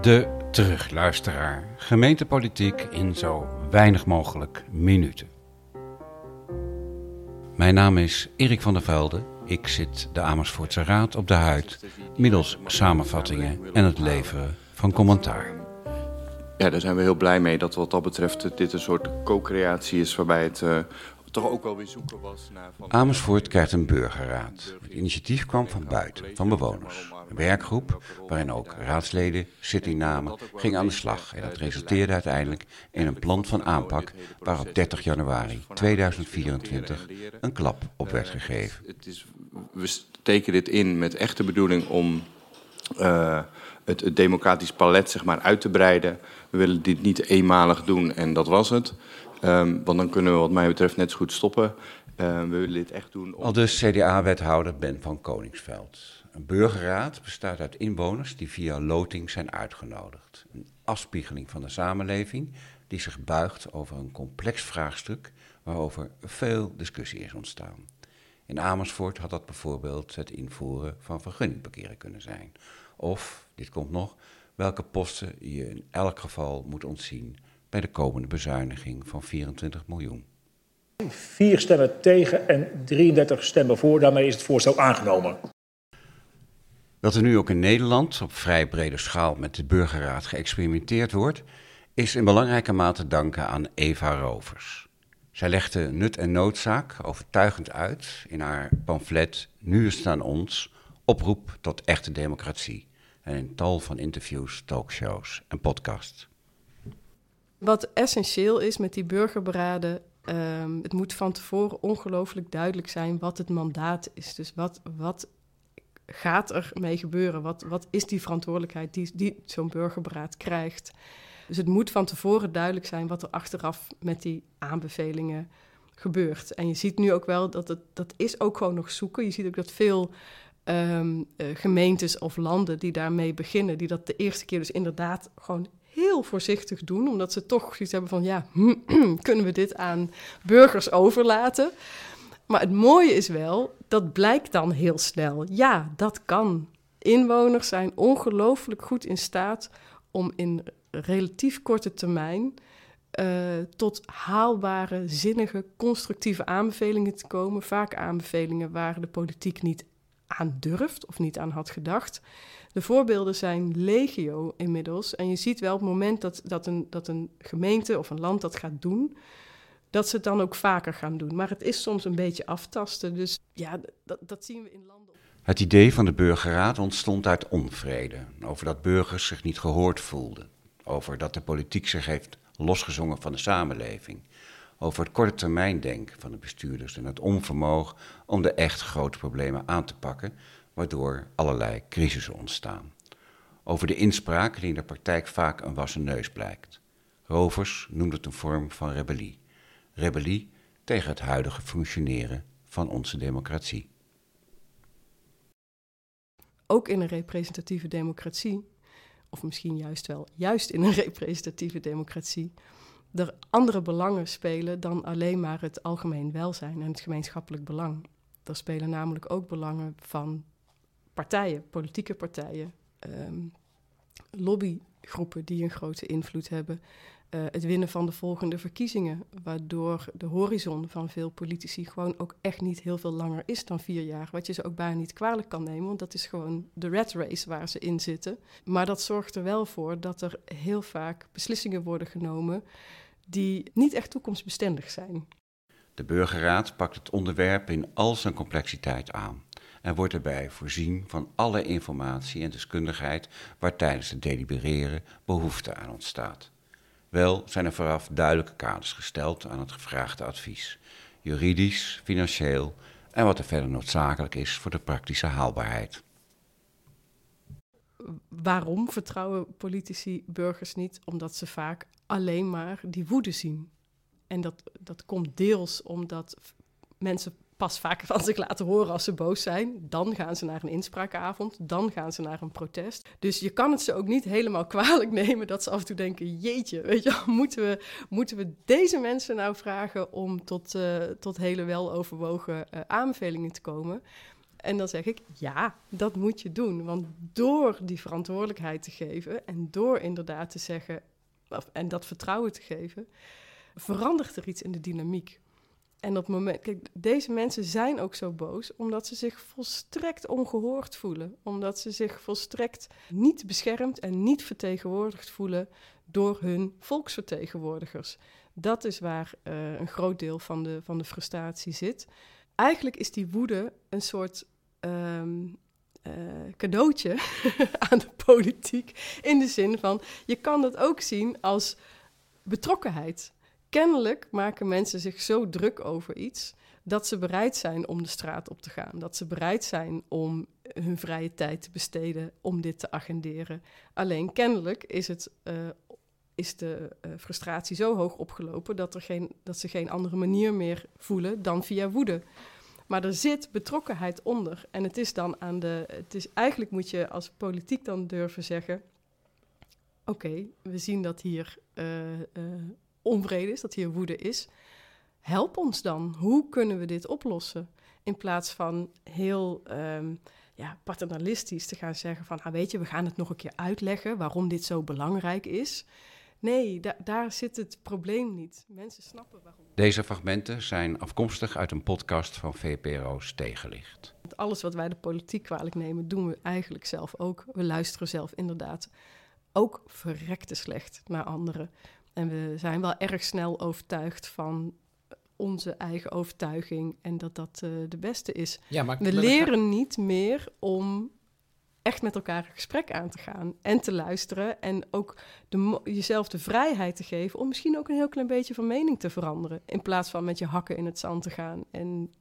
De terugluisteraar. Gemeentepolitiek in zo weinig mogelijk minuten. Mijn naam is Erik van der Velde. Ik zit de Amersfoortse Raad op de huid middels samenvattingen en het leveren van commentaar. Ja, daar zijn we heel blij mee dat wat dat betreft dit een soort co-creatie is waarbij het uh, toch ook wel weer zoeken was naar... Van... Amersfoort krijgt een burgerraad. Het initiatief kwam van buiten, van bewoners. Werkgroep, waarin ook raadsleden zitting namen, ging aan de slag. En dat resulteerde uiteindelijk in een plan van aanpak waar op 30 januari 2024 een klap op werd gegeven. We steken dit in met echte bedoeling om... Uh, het, democratisch palet zeg maar, uit te breiden. We willen dit niet eenmalig doen en dat was het. Um, want dan kunnen we wat mij betreft net zo goed stoppen. Uh, we willen dit echt doen. Om... Al dus CDA-wethouder Ben van Koningsveld. Een burgerraad bestaat uit inwoners die via loting zijn uitgenodigd. Een afspiegeling van de samenleving die zich buigt over een complex vraagstuk waarover veel discussie is ontstaan. In Amersfoort had dat bijvoorbeeld het invoeren van vergunningparkeren kunnen zijn. Of, dit komt nog, welke posten je in elk geval moet ontzien bij de komende bezuiniging van 24 miljoen. Vier stemmen tegen en 33 stemmen voor. Daarmee is het voorstel aangenomen. Dat er nu ook in Nederland op vrij brede schaal met de burgerraad geëxperimenteerd wordt, is in belangrijke mate te danken aan Eva Rovers. Zij legde nut en noodzaak overtuigend uit in haar pamflet Nu is het aan ons, oproep tot echte democratie. En in tal van interviews, talkshows en podcasts. Wat essentieel is met die burgerberaden, um, het moet van tevoren ongelooflijk duidelijk zijn wat het mandaat is. Dus wat, wat gaat er mee gebeuren? Wat, wat is die verantwoordelijkheid die, die zo'n burgerberaad krijgt? Dus het moet van tevoren duidelijk zijn wat er achteraf met die aanbevelingen gebeurt. En je ziet nu ook wel dat het, dat is ook gewoon nog zoeken. Je ziet ook dat veel um, uh, gemeentes of landen die daarmee beginnen, die dat de eerste keer dus inderdaad gewoon heel voorzichtig doen, omdat ze toch zoiets hebben van ja, kunnen we dit aan burgers overlaten? Maar het mooie is wel, dat blijkt dan heel snel. Ja, dat kan. Inwoners zijn ongelooflijk goed in staat om in relatief korte termijn uh, tot haalbare, zinnige, constructieve aanbevelingen te komen. Vaak aanbevelingen waar de politiek niet aan durft of niet aan had gedacht. De voorbeelden zijn legio inmiddels. En je ziet wel op het moment dat, dat, een, dat een gemeente of een land dat gaat doen, dat ze het dan ook vaker gaan doen. Maar het is soms een beetje aftasten. Dus ja, dat, dat zien we in landen. Het idee van de burgerraad ontstond uit onvrede. Over dat burgers zich niet gehoord voelden. Over dat de politiek zich heeft losgezongen van de samenleving. Over het korte termijn denken van de bestuurders en het onvermogen om de echt grote problemen aan te pakken, waardoor allerlei crisissen ontstaan. Over de inspraak die in de praktijk vaak een wassen neus blijkt. Rovers noemt het een vorm van rebellie. Rebellie tegen het huidige functioneren van onze democratie. Ook in een representatieve democratie, of misschien juist wel juist in een representatieve democratie, er andere belangen spelen dan alleen maar het algemeen welzijn en het gemeenschappelijk belang. Er spelen namelijk ook belangen van partijen, politieke partijen, um, lobbygroepen die een grote invloed hebben. Uh, het winnen van de volgende verkiezingen, waardoor de horizon van veel politici gewoon ook echt niet heel veel langer is dan vier jaar. Wat je ze ook bijna niet kwalijk kan nemen, want dat is gewoon de red race waar ze in zitten. Maar dat zorgt er wel voor dat er heel vaak beslissingen worden genomen die niet echt toekomstbestendig zijn. De burgerraad pakt het onderwerp in al zijn complexiteit aan en wordt erbij voorzien van alle informatie en deskundigheid waar tijdens het delibereren behoefte aan ontstaat. Wel zijn er vooraf duidelijke kaders gesteld aan het gevraagde advies, juridisch, financieel en wat er verder noodzakelijk is voor de praktische haalbaarheid. Waarom vertrouwen politici burgers niet? Omdat ze vaak alleen maar die woede zien. En dat, dat komt deels omdat mensen pas vaker van zich laten horen als ze boos zijn. Dan gaan ze naar een inspraakavond, dan gaan ze naar een protest. Dus je kan het ze ook niet helemaal kwalijk nemen dat ze af en toe denken: jeetje, weet je, moeten we, moeten we deze mensen nou vragen om tot, uh, tot hele weloverwogen uh, aanbevelingen te komen? En dan zeg ik, ja, dat moet je doen. Want door die verantwoordelijkheid te geven en door inderdaad te zeggen, en dat vertrouwen te geven, verandert er iets in de dynamiek. En op het moment, kijk, deze mensen zijn ook zo boos omdat ze zich volstrekt ongehoord voelen. Omdat ze zich volstrekt niet beschermd en niet vertegenwoordigd voelen door hun volksvertegenwoordigers. Dat is waar uh, een groot deel van de, van de frustratie zit. Eigenlijk is die woede een soort um, uh, cadeautje aan de politiek. In de zin van, je kan dat ook zien als betrokkenheid. Kennelijk maken mensen zich zo druk over iets dat ze bereid zijn om de straat op te gaan. Dat ze bereid zijn om hun vrije tijd te besteden om dit te agenderen. Alleen kennelijk is, het, uh, is de uh, frustratie zo hoog opgelopen dat, er geen, dat ze geen andere manier meer voelen dan via woede. Maar er zit betrokkenheid onder. En het is dan aan de. Het is, eigenlijk moet je als politiek dan durven zeggen. Oké, we zien dat hier uh, onvrede is, dat hier woede is. Help ons dan. Hoe kunnen we dit oplossen? In plaats van heel um, ja, paternalistisch te gaan zeggen van, ah, weet je, we gaan het nog een keer uitleggen waarom dit zo belangrijk is. Nee, da daar zit het probleem niet. Mensen snappen waarom. Deze fragmenten zijn afkomstig uit een podcast van VPRO's Tegenlicht. Alles wat wij de politiek kwalijk nemen, doen we eigenlijk zelf ook. We luisteren zelf inderdaad ook verrekte slecht naar anderen. En we zijn wel erg snel overtuigd van onze eigen overtuiging en dat dat uh, de beste is. Ja, maar we leren niet meer om echt met elkaar een gesprek aan te gaan en te luisteren en ook de, jezelf de vrijheid te geven om misschien ook een heel klein beetje van mening te veranderen in plaats van met je hakken in het zand te gaan en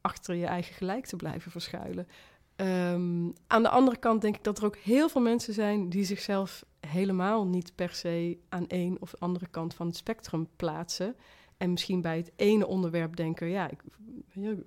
achter je eigen gelijk te blijven verschuilen. Um, aan de andere kant denk ik dat er ook heel veel mensen zijn die zichzelf helemaal niet per se aan één of andere kant van het spectrum plaatsen. En misschien bij het ene onderwerp denken, ja, ik,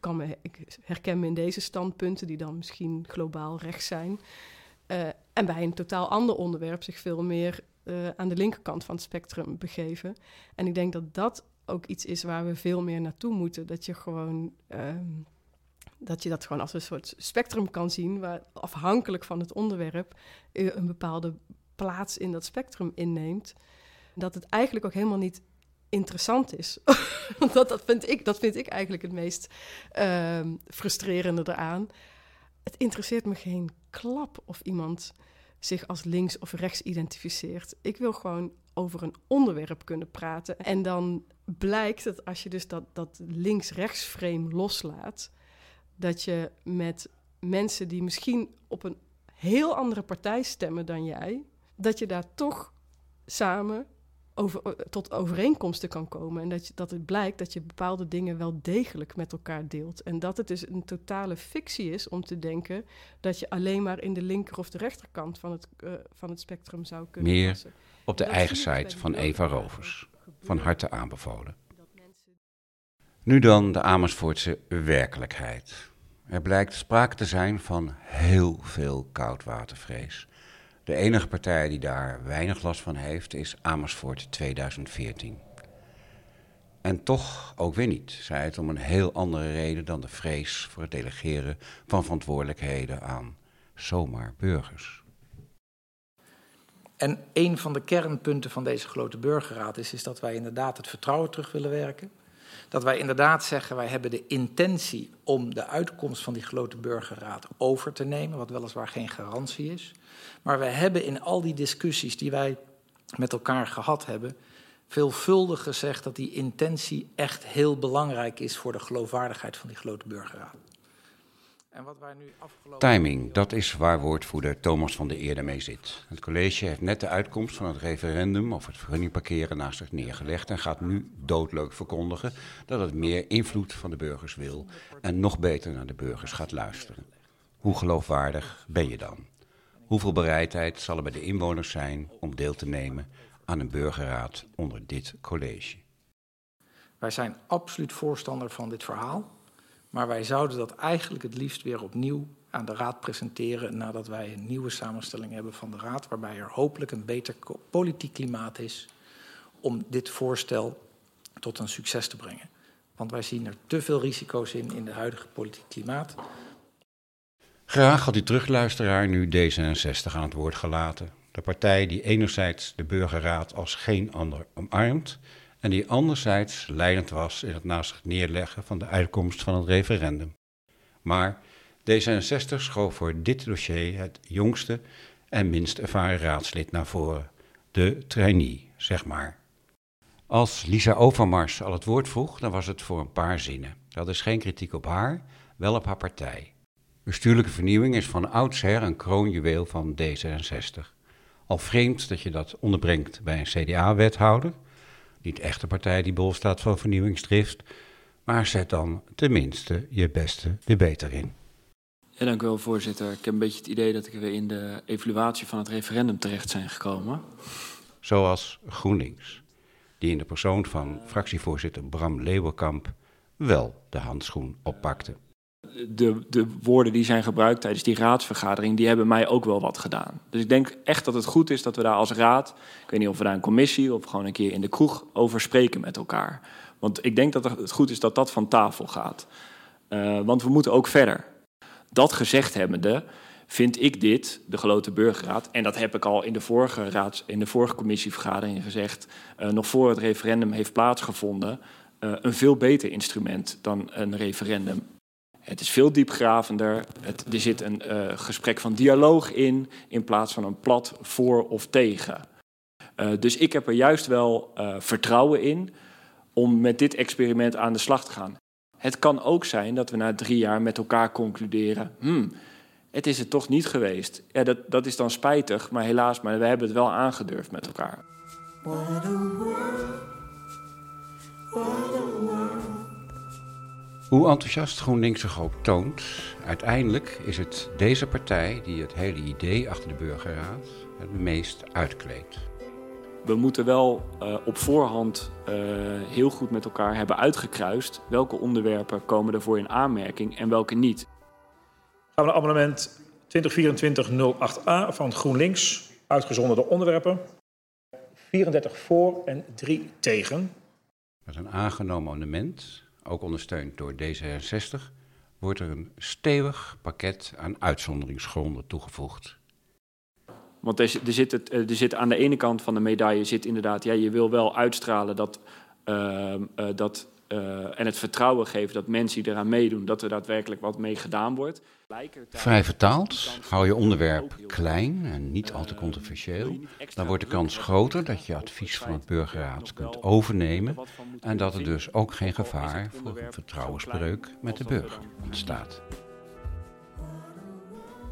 kan me, ik herken me in deze standpunten, die dan misschien globaal rechts zijn. Uh, en bij een totaal ander onderwerp zich veel meer uh, aan de linkerkant van het spectrum begeven. En ik denk dat dat ook iets is waar we veel meer naartoe moeten. Dat je gewoon. Um, dat je dat gewoon als een soort spectrum kan zien, waar afhankelijk van het onderwerp uh, een bepaalde plaats in dat spectrum inneemt. Dat het eigenlijk ook helemaal niet interessant is. Dat, dat, vind ik, dat vind ik eigenlijk het meest uh, frustrerende eraan. Het interesseert me geen klap of iemand zich als links of rechts identificeert. Ik wil gewoon over een onderwerp kunnen praten. En dan blijkt dat als je dus dat, dat links-rechts frame loslaat, dat je met mensen die misschien op een heel andere partij stemmen dan jij, dat je daar toch samen over, eh, tot overeenkomsten kan komen. En dat, je, dat het blijkt dat je bepaalde dingen wel degelijk met elkaar deelt. En dat het dus een totale fictie is om te denken dat je alleen maar in de linker of de rechterkant van het, uh, van het spectrum zou kunnen Meer passen. op de eigen site van Eva Rovers. Van harte aanbevolen. Nu dan de Amersfoortse werkelijkheid. Er blijkt sprake te zijn van heel veel koudwatervrees. De enige partij die daar weinig last van heeft is Amersfoort 2014. En toch ook weer niet, zij het om een heel andere reden dan de vrees voor het delegeren van verantwoordelijkheden aan zomaar burgers. En een van de kernpunten van deze grote burgerraad is, is dat wij inderdaad het vertrouwen terug willen werken. Dat wij inderdaad zeggen, wij hebben de intentie om de uitkomst van die grote burgerraad over te nemen, wat weliswaar geen garantie is. Maar we hebben in al die discussies die wij met elkaar gehad hebben, veelvuldig gezegd dat die intentie echt heel belangrijk is voor de geloofwaardigheid van die grote burgerraad. En wat wij nu afgelopen... Timing, dat is waar woordvoerder Thomas van der Eerde mee zit. Het college heeft net de uitkomst van het referendum over het vergunningparkeren naast zich neergelegd en gaat nu doodleuk verkondigen dat het meer invloed van de burgers wil en nog beter naar de burgers gaat luisteren. Hoe geloofwaardig ben je dan? Hoeveel bereidheid zal er bij de inwoners zijn om deel te nemen aan een burgerraad onder dit college? Wij zijn absoluut voorstander van dit verhaal. Maar wij zouden dat eigenlijk het liefst weer opnieuw aan de Raad presenteren nadat wij een nieuwe samenstelling hebben van de Raad, waarbij er hopelijk een beter politiek klimaat is om dit voorstel tot een succes te brengen. Want wij zien er te veel risico's in in het huidige politiek klimaat. Graag had die terugluisteraar nu D66 aan het woord gelaten. De partij die enerzijds de burgerraad als geen ander omarmt en die anderzijds leidend was in het naast neerleggen van de uitkomst van het referendum. Maar D66 schoof voor dit dossier het jongste en minst ervaren raadslid naar voren, de trainee, zeg maar. Als Lisa Overmars al het woord vroeg, dan was het voor een paar zinnen. Dat is geen kritiek op haar, wel op haar partij. Bestuurlijke vernieuwing is van oudsher een kroonjuweel van D66. Al vreemd dat je dat onderbrengt bij een CDA-wethouder, niet echt een partij die bol staat van vernieuwingsdrift, maar zet dan tenminste je beste er beter in. Ja, dank u wel, voorzitter. Ik heb een beetje het idee dat ik weer in de evaluatie van het referendum terecht zijn gekomen. Zoals GroenLinks, die in de persoon van fractievoorzitter Bram Leeuwenkamp wel de handschoen oppakte. De, de woorden die zijn gebruikt tijdens die raadsvergadering, die hebben mij ook wel wat gedaan. Dus ik denk echt dat het goed is dat we daar als raad, ik weet niet of we daar een commissie of gewoon een keer in de kroeg over spreken met elkaar. Want ik denk dat het goed is dat dat van tafel gaat. Uh, want we moeten ook verder. Dat gezegd hebbende, vind ik dit, de Geloten Burgerraad, en dat heb ik al in de vorige, raads, in de vorige commissievergadering gezegd, uh, nog voor het referendum heeft plaatsgevonden, uh, een veel beter instrument dan een referendum. Het is veel diepgravender. Het, er zit een uh, gesprek van dialoog in, in plaats van een plat voor of tegen. Uh, dus ik heb er juist wel uh, vertrouwen in om met dit experiment aan de slag te gaan. Het kan ook zijn dat we na drie jaar met elkaar concluderen: hmm, het is het toch niet geweest. Ja, dat, dat is dan spijtig, maar helaas, maar we hebben het wel aangedurfd met elkaar. Hoe enthousiast GroenLinks zich ook toont, uiteindelijk is het deze partij die het hele idee achter de burgerraad het meest uitkleedt. We moeten wel uh, op voorhand uh, heel goed met elkaar hebben uitgekruist welke onderwerpen komen ervoor in aanmerking en welke niet. Gaan we naar amendement 2024-08a van GroenLinks, uitgezonderde onderwerpen. 34 voor en 3 tegen. Met een aangenomen amendement ook ondersteund door D66, wordt er een stevig pakket aan uitzonderingsgronden toegevoegd. Want er, zit het, er zit aan de ene kant van de medaille zit inderdaad, ja, je wil wel uitstralen dat, uh, uh, dat uh, en het vertrouwen geven dat mensen die eraan meedoen, dat er daadwerkelijk wat mee gedaan wordt. Vrij vertaald, hou je onderwerp klein en niet al te controversieel, dan wordt de kans groter dat je advies van het burgerraad kunt overnemen en dat er dus ook geen gevaar voor een vertrouwensbreuk met de burger ontstaat.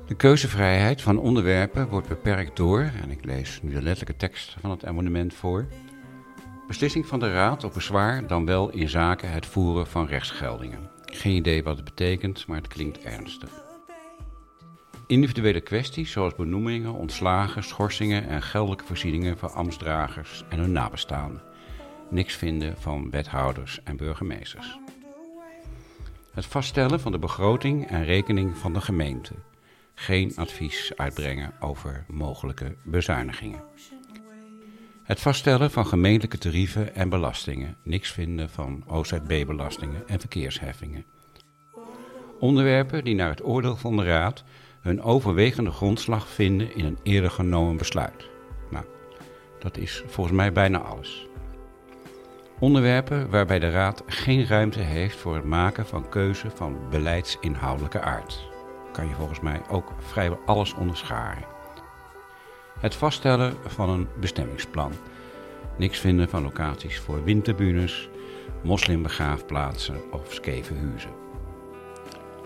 De keuzevrijheid van onderwerpen wordt beperkt door, en ik lees nu de letterlijke tekst van het amendement voor, beslissing van de Raad op bezwaar dan wel in zaken het voeren van rechtsgeldingen. Geen idee wat het betekent, maar het klinkt ernstig. Individuele kwesties zoals benoemingen, ontslagen, schorsingen en geldelijke voorzieningen voor ambtsdragers en hun nabestaanden. Niks vinden van wethouders en burgemeesters. Het vaststellen van de begroting en rekening van de gemeente. Geen advies uitbrengen over mogelijke bezuinigingen. Het vaststellen van gemeentelijke tarieven en belastingen. Niks vinden van OZB-belastingen en verkeersheffingen. Onderwerpen die naar het oordeel van de Raad hun overwegende grondslag vinden in een eerder genomen besluit. Nou, dat is volgens mij bijna alles. Onderwerpen waarbij de Raad geen ruimte heeft voor het maken van keuze van beleidsinhoudelijke aard. Kan je volgens mij ook vrijwel alles onderscharen. Het vaststellen van een bestemmingsplan. Niks vinden van locaties voor winterbunes, moslimbegraafplaatsen of skevenhuizen.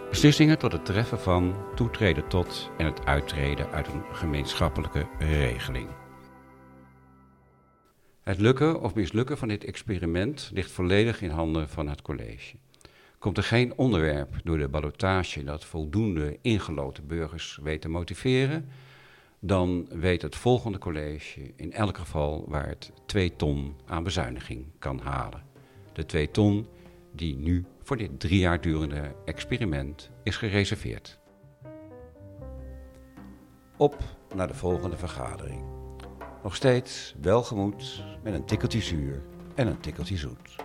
Beslissingen tot het treffen van, toetreden tot en het uittreden uit een gemeenschappelijke regeling. Het lukken of mislukken van dit experiment ligt volledig in handen van het college. Komt er geen onderwerp door de ballotage dat voldoende ingeloten burgers weet te motiveren, dan weet het volgende college in elk geval waar het 2 ton aan bezuiniging kan halen. De 2 ton die nu voor dit drie jaar durende experiment is gereserveerd. Op naar de volgende vergadering. Nog steeds welgemoed met een tikkeltje zuur en een tikkeltje zoet.